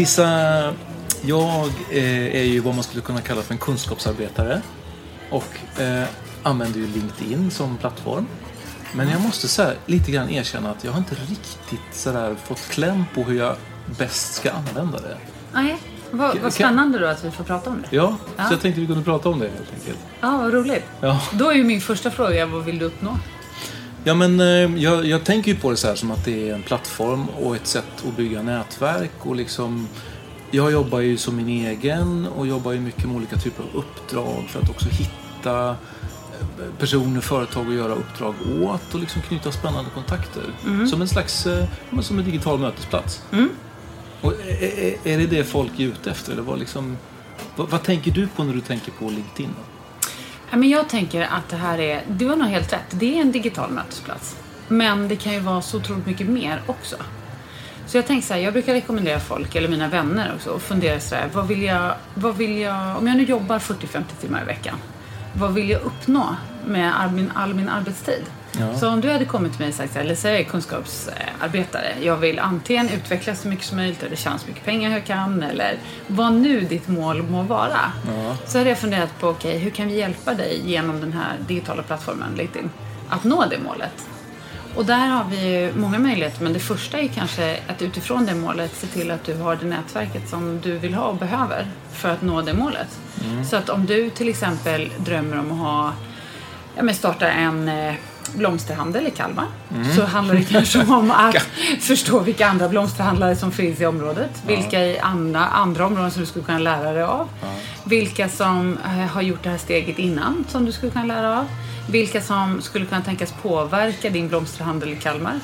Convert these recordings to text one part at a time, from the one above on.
Lisa, jag eh, är ju vad man skulle kunna kalla för en kunskapsarbetare och eh, använder ju LinkedIn som plattform. Men jag måste så här, lite grann erkänna att jag har inte riktigt så där, fått kläm på hur jag bäst ska använda det. Nej, vad, vad spännande då att vi får prata om det. Ja, Ja. så jag tänkte vi kunde prata om det helt enkelt. Ja, vad roligt. Ja. Då är ju min första fråga, vad vill du uppnå? Ja, men eh, jag, jag tänker ju på det så här som att det är en plattform och ett sätt att bygga nätverk och liksom jag jobbar ju som min egen och jobbar ju mycket med olika typer av uppdrag för att också hitta eh, personer, företag att göra uppdrag åt och liksom knyta spännande kontakter. Som en slags, eh, som en digital mötesplats. Och är, är- är det det folk är ute efter? Eller vad, liksom, vad, vad tänker du på när du tänker på LinkedIn? Ja, men jag tänker att det här är, du har nog helt rätt, det är en digital mötesplats. Men det kan ju vara så otroligt mycket mer också. Så jag tänker så här, jag brukar rekommendera folk, eller mina vänner också, och fundera så här, vad vill jag, vad vill jag, om jag nu jobbar 40-50 timmar i veckan, vad vill jag uppnå med all min, all min arbetstid? Så om du hade kommit till mig och sagt här, Lisa, jag är kunskapsarbetare, jag vill antingen utvecklas så mycket som möjligt eller tjäna så mycket pengar jag kan, eller vad nu ditt mål må vara. Så hade jag funderat på, okej, hur kan vi hjälpa dig genom den här digitala plattformen LinkedIn att nå det målet? Och där har vi ju många möjligheter, men det första är kanske att utifrån det målet se till att du har det nätverket som du vill ha och behöver för att nå det målet. Så att om du till exempel drömmer om att ha, ja, men starta en eh, blomsterhandel i Kalmar så handlar det kanske om att förstå vilka andra blomsterhandlare som finns i området. Vilka i andra, andra områden som du skulle kunna lära dig av. Vilka som eh, har gjort det här steget innan som du skulle kunna lära av. Vilka som skulle kunna tänkas påverka din blomsterhandel i Kalmar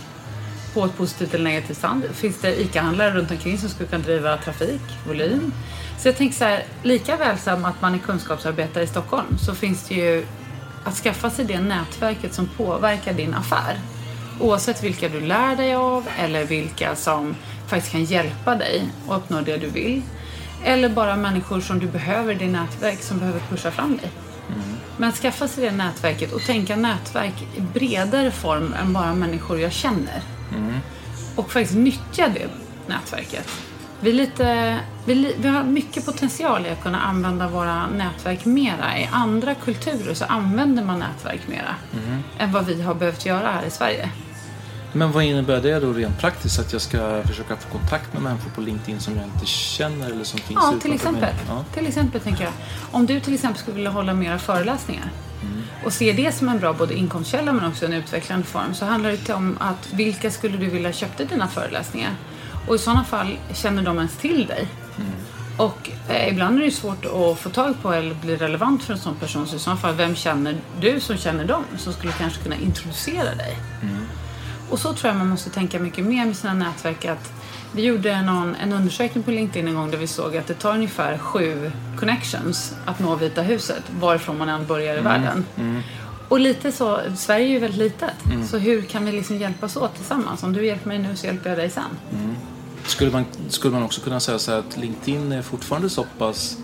på ett positivt eller negativt sätt. Finns det ICA-handlare runt omkring som skulle kunna driva trafik, volym? Så jag tänker så här, lika väl som att man är kunskapsarbetare i Stockholm så finns det ju att skaffa sig det nätverket som påverkar din affär. Oavsett vilka du lär dig av eller vilka som faktiskt kan hjälpa dig att uppnå det du vill. Eller bara människor som du behöver i din nätverk som behöver pusha fram dig. Men skaffa sig det nätverket och tänka nätverk i bredare form än bara människor jag känner. Och faktiskt nyttja det nätverket. Vi, lite, vi, vi har mycket potential i att kunna använda våra nätverk mera. I andra kulturer så använder man nätverk mera än vad vi har behövt göra här i Sverige. Men vad innebär det då rent praktiskt? Att jag ska försöka få kontakt med människor på LinkedIn som jag inte känner eller som finns Ja, till exempel. Ja. Till exempel tänker jag. Om du till exempel skulle vilja hålla mera föreläsningar och se det som en bra både inkomstkälla men också en utvecklande form så handlar det om att vilka skulle du vilja köpte dina föreläsningar? Och i sådana fall känner de ens till dig? Och eh, ibland är det svårt att få tag på eller bli relevant för en sån person. Så i sådana fall, vem känner du som känner dem som skulle kanske kunna introducera dig? Och så tror jag man måste tänka mycket mer med sina nätverk att Vi gjorde någon, en undersökning på LinkedIn en gång där vi såg att det tar ungefär sju connections att nå Vita huset, varifrån man än börjar i världen. Och lite så, Sverige är ju väldigt litet, så hur kan vi liksom hjälpas åt tillsammans? Om du hjälper mig nu så hjälper jag dig sen. Skulle man, skulle man också kunna säga så här att LinkedIn är fortfarande så pass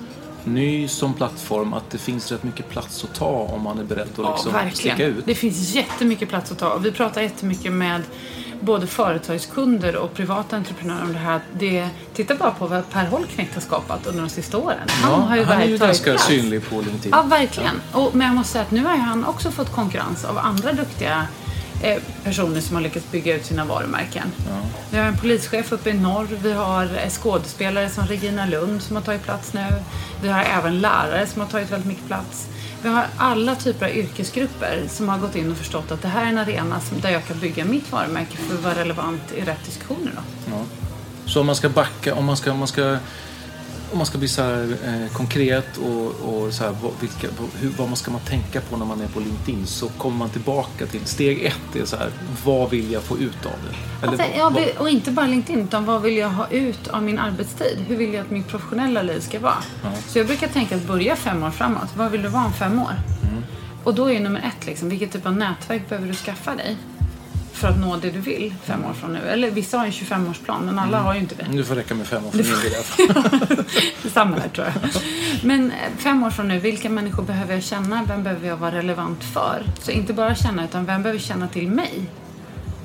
ny som plattform att det finns rätt mycket plats att ta om man är beredd att liksom sticka ut? Det finns jättemycket plats att ta. Vi pratar jättemycket med både företagskunder och privata entreprenörer om det här. Det, titta bara på vad Per Holknekt har skapat under de sista åren. Han Ja, har ju, han är ju verkligen ganska plats. synlig på LinkedIn. Ja, verkligen. Och, men jag måste säga att nu har han också fått konkurrens av andra duktiga personer som har lyckats bygga ut sina varumärken. Vi har en polischef uppe i norr, vi har eh, skådespelare som Regina Lund som har tagit plats nu. Vi har även lärare som har tagit väldigt mycket plats. Vi har alla typer av yrkesgrupper som har gått in och förstått att det här är en arena där jag kan bygga mitt varumärke för att vara relevant i rätt diskussioner. Då. Ja. Så om man ska backa, om man ska, om man ska, om man ska bli så här, eh, konkret och, och så här, vad, vilka, hur, vad man ska man tänka på när man är på LinkedIn så kommer man tillbaka till steg ett är så här, vad vill jag få ut av det? Eller Alltså, vad- ja, och inte bara LinkedIn, utan vad vill jag ha ut av min arbetstid? Hur vill jag att mitt professionella liv ska vara? Så jag brukar tänka att börja fem år framåt. Vad vill du vara om fem år? Mm. Och då är nummer ett, liksom, vilket typ av nätverk behöver du skaffa dig? För att nå det du vill fem år från nu. Eller vissa har en 25-årsplan, men alla har ju inte det. Det får räcka med fem år för min del. Samma här tror jag. Men eh, fem år från nu, vilka människor behöver jag känna? Vem behöver jag vara relevant för? Så inte bara känna, utan vem behöver känna till mig?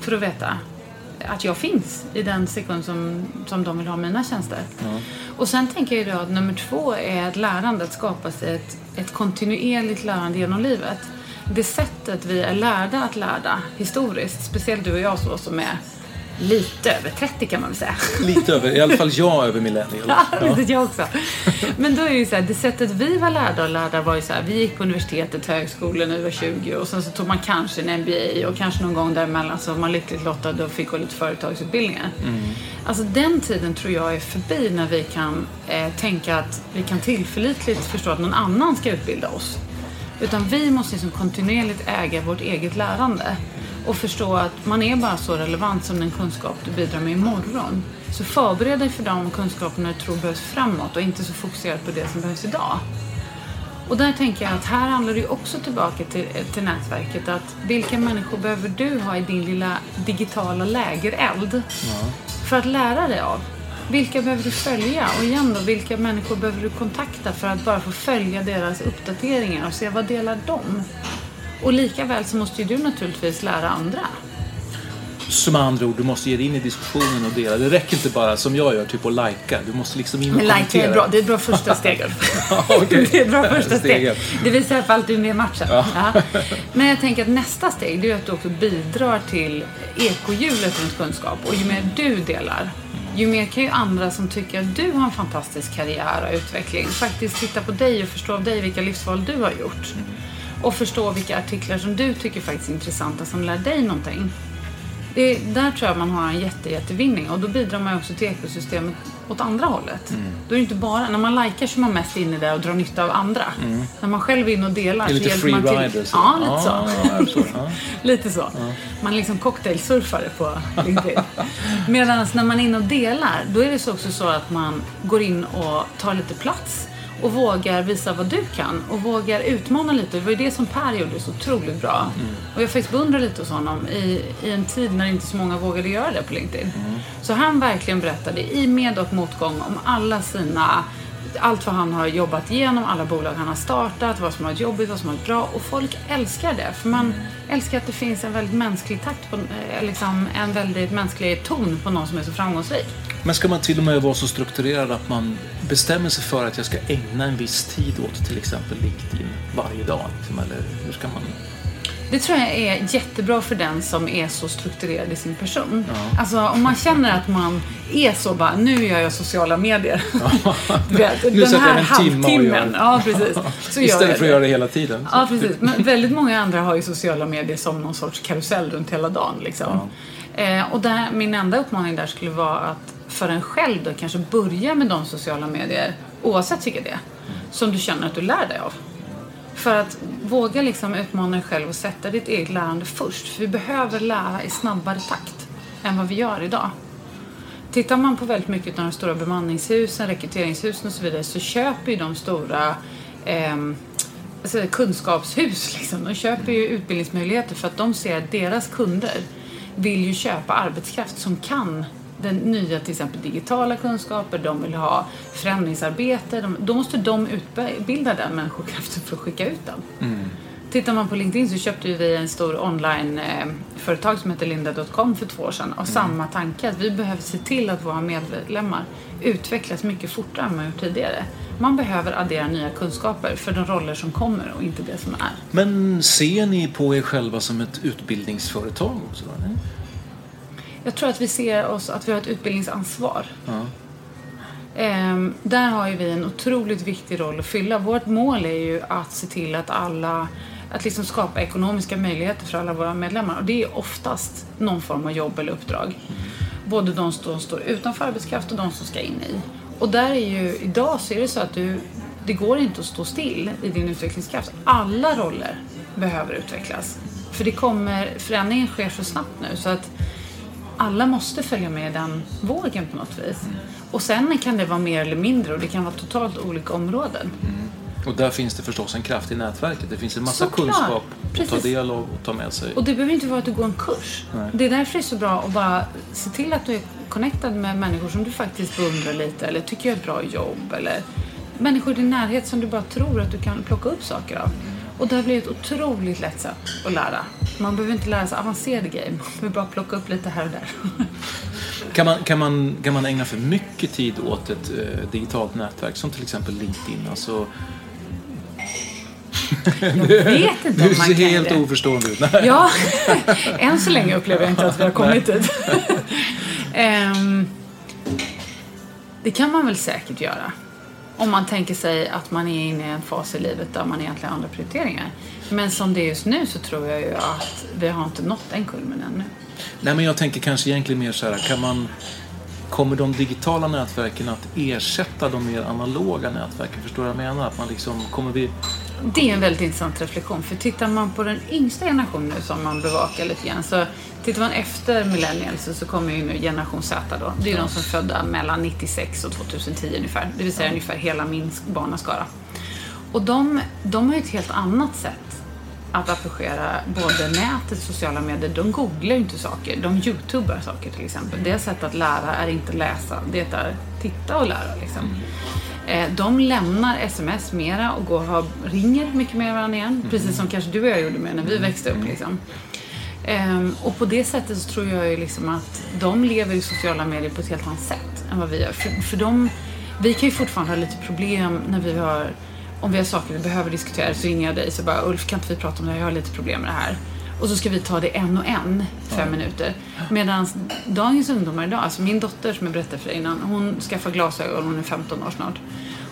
För att veta att jag finns i den sekund som, som de vill ha mina tjänster. Och sen tänker jag då att nummer två är att lärandet skapas i ett, ett kontinuerligt lärande genom livet. Det sättet vi är lärda att lära historiskt, speciellt du och jag så, som är lite över 30 kan man väl säga. Lite över, i alla fall jag över millennial. Ja, det jag också. Men då är det ju så här, det sättet vi var lärda och lärda var ju så här, vi gick på universitetet, högskolan när vi var 20 och sen så tog man kanske en MBA och kanske någon gång däremellan så var man lyckligt lottad och fick gå lite företagsutbildningar. Alltså den tiden tror jag är förbi när vi kan eh, tänka att vi kan tillförlitligt förstå att någon annan ska utbilda oss. Utan vi måste liksom kontinuerligt äga vårt eget lärande och förstå att man är bara så relevant som den kunskap du bidrar med imorgon. Så förbered dig för de kunskaperna du tror behövs framåt och inte så fokuserad på det som behövs idag. Och där tänker jag att här handlar det också tillbaka till, till nätverket att vilka människor behöver du ha i din lilla digitala lägereld för att lära dig av? Vilka behöver du följa? Och igen då, vilka människor behöver du kontakta för att bara få följa deras uppdateringar och se vad delar de? Och lika väl så måste ju du naturligtvis lära andra. Med andra ord, du måste ge dig in i diskussionen och dela. Det räcker inte bara som jag gör, typ att likea. Du måste liksom in och Men like kommentera. är bra, det är ett bra första steg. Ja, okej. Det är ett bra första steg. Det visar i alla fall att du är med i matchen. Ja. Men jag tänker att nästa steg det är att du också bidrar till ekohjulet runt kunskap. Och ju mer du delar, ju mer kan ju andra som tycker att du har en fantastisk karriär och utveckling faktiskt titta på dig och förstå av dig vilka livsval du har gjort. Och förstå vilka artiklar som du tycker faktiskt är intressanta som lär dig någonting. Det, där tror jag man har en jätte, jättevinning och då bidrar man ju också till ekosystemet åt andra hållet. Mm. Då är det inte bara, när man likar så är man mest inne där och drar nytta av andra. När man själv är inne och delar Mm. Det är så lite hjälper man till. så. Ja, lite så. Ja. Ja. Lite så. Man är liksom cocktailsurfare på LinkedIn. Medan när man är inne och delar, då är det så också så att man går in och tar lite plats och vågar visa vad du kan och vågar utmana lite. Det var ju det som Per gjorde så otroligt bra. Och jag faktiskt beundrar lite hos honom i, i en tid när inte så många vågade göra det på LinkedIn. Så han verkligen berättade i med och motgång om alla sina allt vad han har jobbat igenom, alla bolag han har startat, vad som har varit jobbigt, vad som har varit bra. Och folk älskar det. För man älskar att det finns en väldigt mänsklig takt, på, eh, liksom en väldigt mänsklig ton på någon som är så framgångsrik. Men ska man till och med vara så strukturerad att man bestämmer sig för att jag ska ägna en viss tid åt till exempel LinkedIn varje dag? Liksom, eller hur ska man... Det tror jag är jättebra för den som är så strukturerad i sin person. Alltså om man känner att man är så bara, nu gör jag sociala medier. Nu den här halvtimmen. Ja, precis. Så Istället för att göra det hela tiden. Ja, precis. Men väldigt många andra har ju sociala medier som någon sorts karusell runt hela dagen. Liksom. Eh, och där, min enda uppmaning där skulle vara att för en själv då kanske börja med de sociala medier, oavsett vilka det är, som du känner att du lär dig av. För att våga liksom utmana dig själv och sätta ditt eget lärande först. För vi behöver lära i snabbare takt än vad vi gör idag. tittar man på väldigt mycket av de stora bemanningshusen, rekryteringshusen och så vidare så köper ju de stora eh, alltså kunskapshus. Liksom. De köper ju utbildningsmöjligheter för att de ser att deras kunder vill ju köpa arbetskraft som kan den nya till exempel digitala kunskaper, de vill ha förändringsarbete. De, då måste de utbilda den människokraften för att skicka ut den. Mm. Tittar man på LinkedIn så köpte vi en stor onlineföretag eh, som heter linda.com för två år sedan. Och mm. samma tanke, att vi behöver se till att våra medlemmar utvecklas mycket fortare än man gjort tidigare. Man behöver addera nya kunskaper för de roller som kommer och inte det som är. Men ser ni på er själva som ett utbildningsföretag också? Nej? Jag tror att vi ser oss att vi har ett utbildningsansvar. Ja. Ehm, där har ju vi en otroligt viktig roll att fylla. Vårt mål är ju att se till att alla att liksom skapa ekonomiska möjligheter för alla våra medlemmar. Och det är oftast någon form av jobb eller uppdrag. Både de som står utanför arbetskraft och de som ska in i. Och där är ju, idag så är det så att du, det går inte att stå still i din utvecklingskraft. Alla roller behöver utvecklas. För det kommer, förändringen sker så snabbt nu så att alla måste följa med den vågen på något vis. Och sen kan det vara mer eller mindre och det kan vara totalt olika områden. Mm. Och där finns det förstås en kraft i nätverket. Det finns en massa Såklart. kunskap att ta del av och ta med sig. Och det behöver inte vara att du går en kurs. Nej. Det är därför det är så bra att bara se till att du är connectad med människor som du faktiskt beundrar lite eller tycker gör ett bra jobb. Eller människor i din närhet som du bara tror att du kan plocka upp saker av. Och det har blivit otroligt lätt sätt att lära. Man behöver inte lära sig avancerade grejer, man behöver bara plocka upp lite här och där. Kan man, kan man, kan man ägna för mycket tid åt ett eh, digitalt nätverk som till exempel LinkedIn? Alltså, jag vet inte om man kan Du ser helt det. oförstående ut. Ja, än så länge upplever jag inte att vi har kommit dit. um, det kan man väl säkert göra. Om man tänker sig att man är inne i en fas i livet där man egentligen har andra prioriteringar. Men som det är just nu så tror jag ju att vi har inte nått den kulmen ännu. Nej, men jag tänker kanske egentligen mer så här, kan man Kommer de digitala nätverken att ersätta de mer analoga nätverken? Förstår du vad jag menar? Att man liksom, kommer vi... Det är en väldigt intressant reflektion. För tittar man på den yngsta generationen nu som man bevakar lite grann så tittar man efter millennials så kommer ju nu generation Z då. Det är de som är födda mellan 96 och 2010 ungefär. Det vill säga ungefär hela min barnaskara. Och de, de har ju ett helt annat sätt att approchera både nätet, sociala medier. De googlar ju inte saker, de youtubar saker till exempel. Deras sätt att lära är inte läsa, det är titta och lära. Liksom. Eh, de lämnar sms mera och går, har, ringer mycket mer varandra igen. Precis som kanske du och jag gjorde med när vi växte upp. Liksom. Um, och på det sättet så tror jag ju liksom att de lever i sociala medier på ett helt annat sätt än vad vi gör. För, för de, vi kan ju fortfarande ha lite problem när vi har om vi har saker vi behöver diskutera så ringer jag dig så bara Ulf kan inte vi prata om det här, jag har lite problem med det här. Och så ska vi ta det en och en, fem ja. minuter. Medan dagens ungdomar idag, alltså min dotter som jag berättade för dig innan, hon skaffar glasögon, hon är 15 år snart.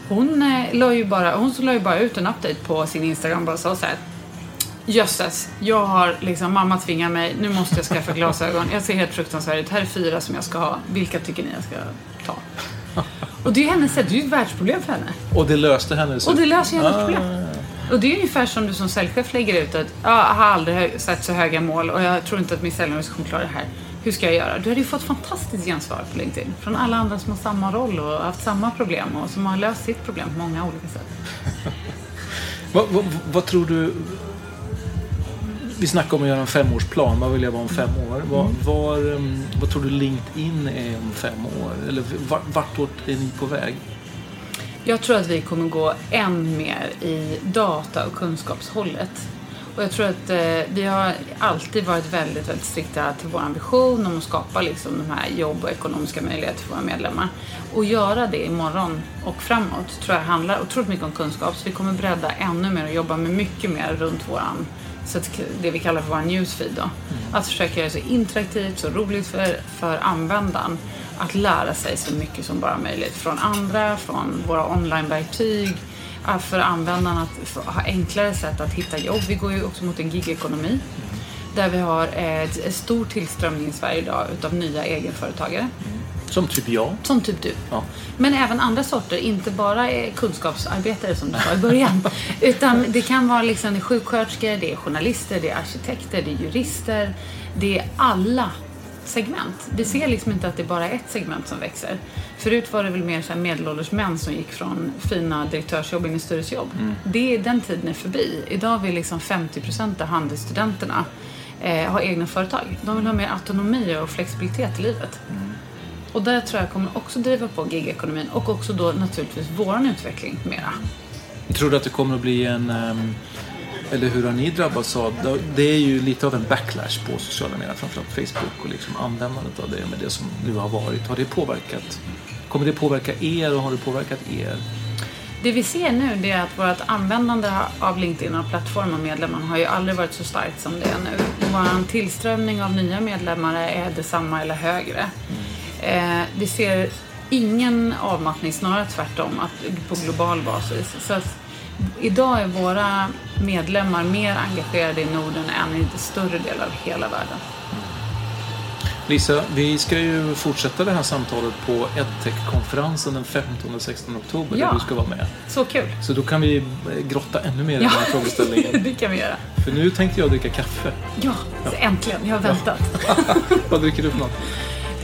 Hon eh, la ju bara, hon la ju bara ut en update på sin Instagram och bara sa så här Jösses, jag har liksom, mamma tvingar mig, nu måste jag skaffa glasögon. Jag ser helt fruktansvärd ut. Här är fyra som jag ska ha. Vilka tycker ni jag ska ta? Och det är hennes sätt, det är ju ett världsproblem för henne. Och det löste hennes Och det löser hennes ah. problem. Och det är ungefär som du som säljchef lägger ut att jag har aldrig satt så höga mål och jag tror inte att min säljorganisation klarar det här. Hur ska jag göra? Du hade ju fått fantastiskt gensvar på LinkedIn. Från alla andra som har samma roll och haft samma problem och som har löst sitt problem på många olika sätt. vad, vad, vad tror du vi snackade om att göra en femårsplan. Vad vill jag vara om fem år? Var, mm. var, um, vad tror du LinkedIn är om fem år? Eller vartåt är ni på väg? Jag tror att vi kommer gå än mer i data och kunskapshållet. Och jag tror att eh, vi har alltid varit väldigt, väldigt strikta till vår ambition om att skapa liksom, de här jobb och ekonomiska möjligheter för våra medlemmar. Och göra det imorgon och framåt tror jag handlar otroligt mycket om kunskap. Så vi kommer bredda ännu mer och jobba med mycket mer runt våran så det vi kallar för vår newsfeed. Då. Mm. Att försöka göra det så interaktivt, så roligt för, för användaren att lära sig så mycket som bara möjligt. Från andra, från våra onlineverktyg, för användaren att ha enklare sätt att hitta jobb. Vi går ju också mot en gigekonomi där vi har ett stor tillströmning i Sverige idag utav nya egenföretagare. Som typ jag. Som typ du. Ja. Men även andra sorter, inte bara kunskapsarbetare som du sa i början. utan det kan vara liksom sjuksköterskor, det är journalister, det är arkitekter, det är jurister. Det är alla segment. Vi ser liksom inte att det är bara ett segment som växer. Förut var det väl mer så medelålders män som gick från fina direktörsjobb in i styrelsejobb. Mm. Det, den tiden är förbi. Idag vill liksom 50 procent av handelsstudenterna eh, ha egna företag. De vill ha mer autonomi och flexibilitet i livet. Mm. Och det tror jag kommer också driva på gigekonomin och också då naturligtvis våran utveckling mera. Tror du att det kommer att bli en um eller hur har ni drabbats av? Det är ju lite av en backlash på sociala medier, framförallt Facebook och liksom användandet av det med det som nu har varit. Har det påverkat? Kommer det påverka er och har det påverkat er? Det vi ser nu är att vårt användande av LinkedIn och plattformen och medlemmar har ju aldrig varit så starkt som det är nu. Vår tillströmning av nya medlemmar är detsamma eller högre. Eh, vi ser ingen avmattning, snarare tvärtom, att, på global basis. Så att, idag är våra medlemmar mer engagerade i Norden än i större delar av hela världen. Lisa, vi ska ju fortsätta det här samtalet på EdTech-konferensen den 15 och 16 oktober ja, där du ska vara med. Så kul! Så då kan vi grotta ännu mer i ja, den här frågeställningen. det kan vi göra. För nu tänkte jag dricka kaffe. Ja, ja. äntligen. Jag har väntat. Vad dricker du för något?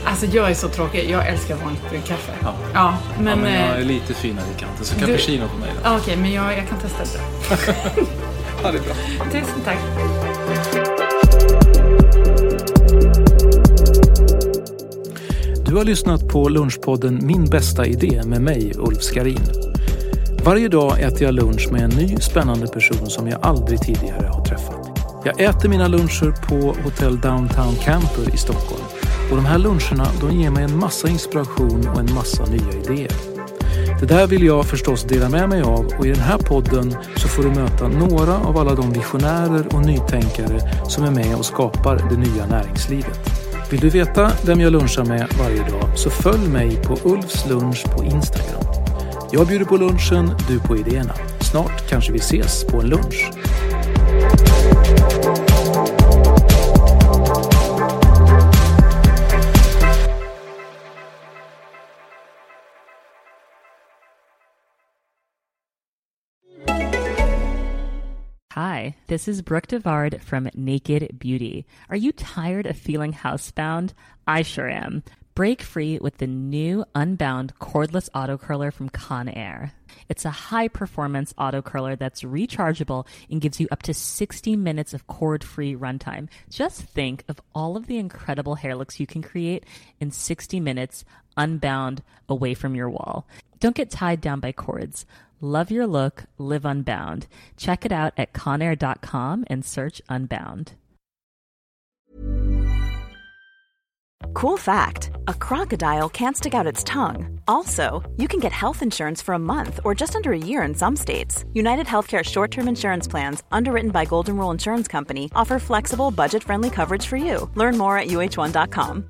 Alltså jag är så tråkig. Jag älskar vanligt brännskaffe. Ja. Ja, men, ja, men jag är eh, lite finare i kanten. Så cappuccino på mig då. Okej, okay, men jag, jag kan testa det. ja, det är bra. Tusen tack. Du har lyssnat på Lunchpodden Min bästa idé med mig, Ulf Skarin. Varje dag äter jag lunch med en ny spännande person som jag aldrig tidigare har träffat. Jag äter mina luncher på Hotell Downtown Camper i Stockholm och de här luncherna de ger mig en massa inspiration och en massa nya idéer. Det där vill jag förstås dela med mig av och i den här podden så får du möta några av alla de visionärer och nytänkare som är med och skapar det nya näringslivet. Vill du veta vem jag lunchar med varje dag så följ mig på Ulfs lunch på Instagram. Jag bjuder på lunchen, du på idéerna. Snart kanske vi ses på en lunch. Hi, this is Brooke Devard from Naked Beauty. Are you tired of feeling housebound? I sure am. Break free with the new Unbound cordless auto curler from Conair. It's a high performance auto curler that's rechargeable and gives you up to 60 minutes of cord free runtime. Just think of all of the incredible hair looks you can create in 60 minutes unbound away from your wall. Don't get tied down by cords. Love your look, live unbound. Check it out at conair.com and search Unbound. Cool fact a crocodile can't stick out its tongue. Also, you can get health insurance for a month or just under a year in some states. United Healthcare short term insurance plans, underwritten by Golden Rule Insurance Company, offer flexible, budget friendly coverage for you. Learn more at uh1.com.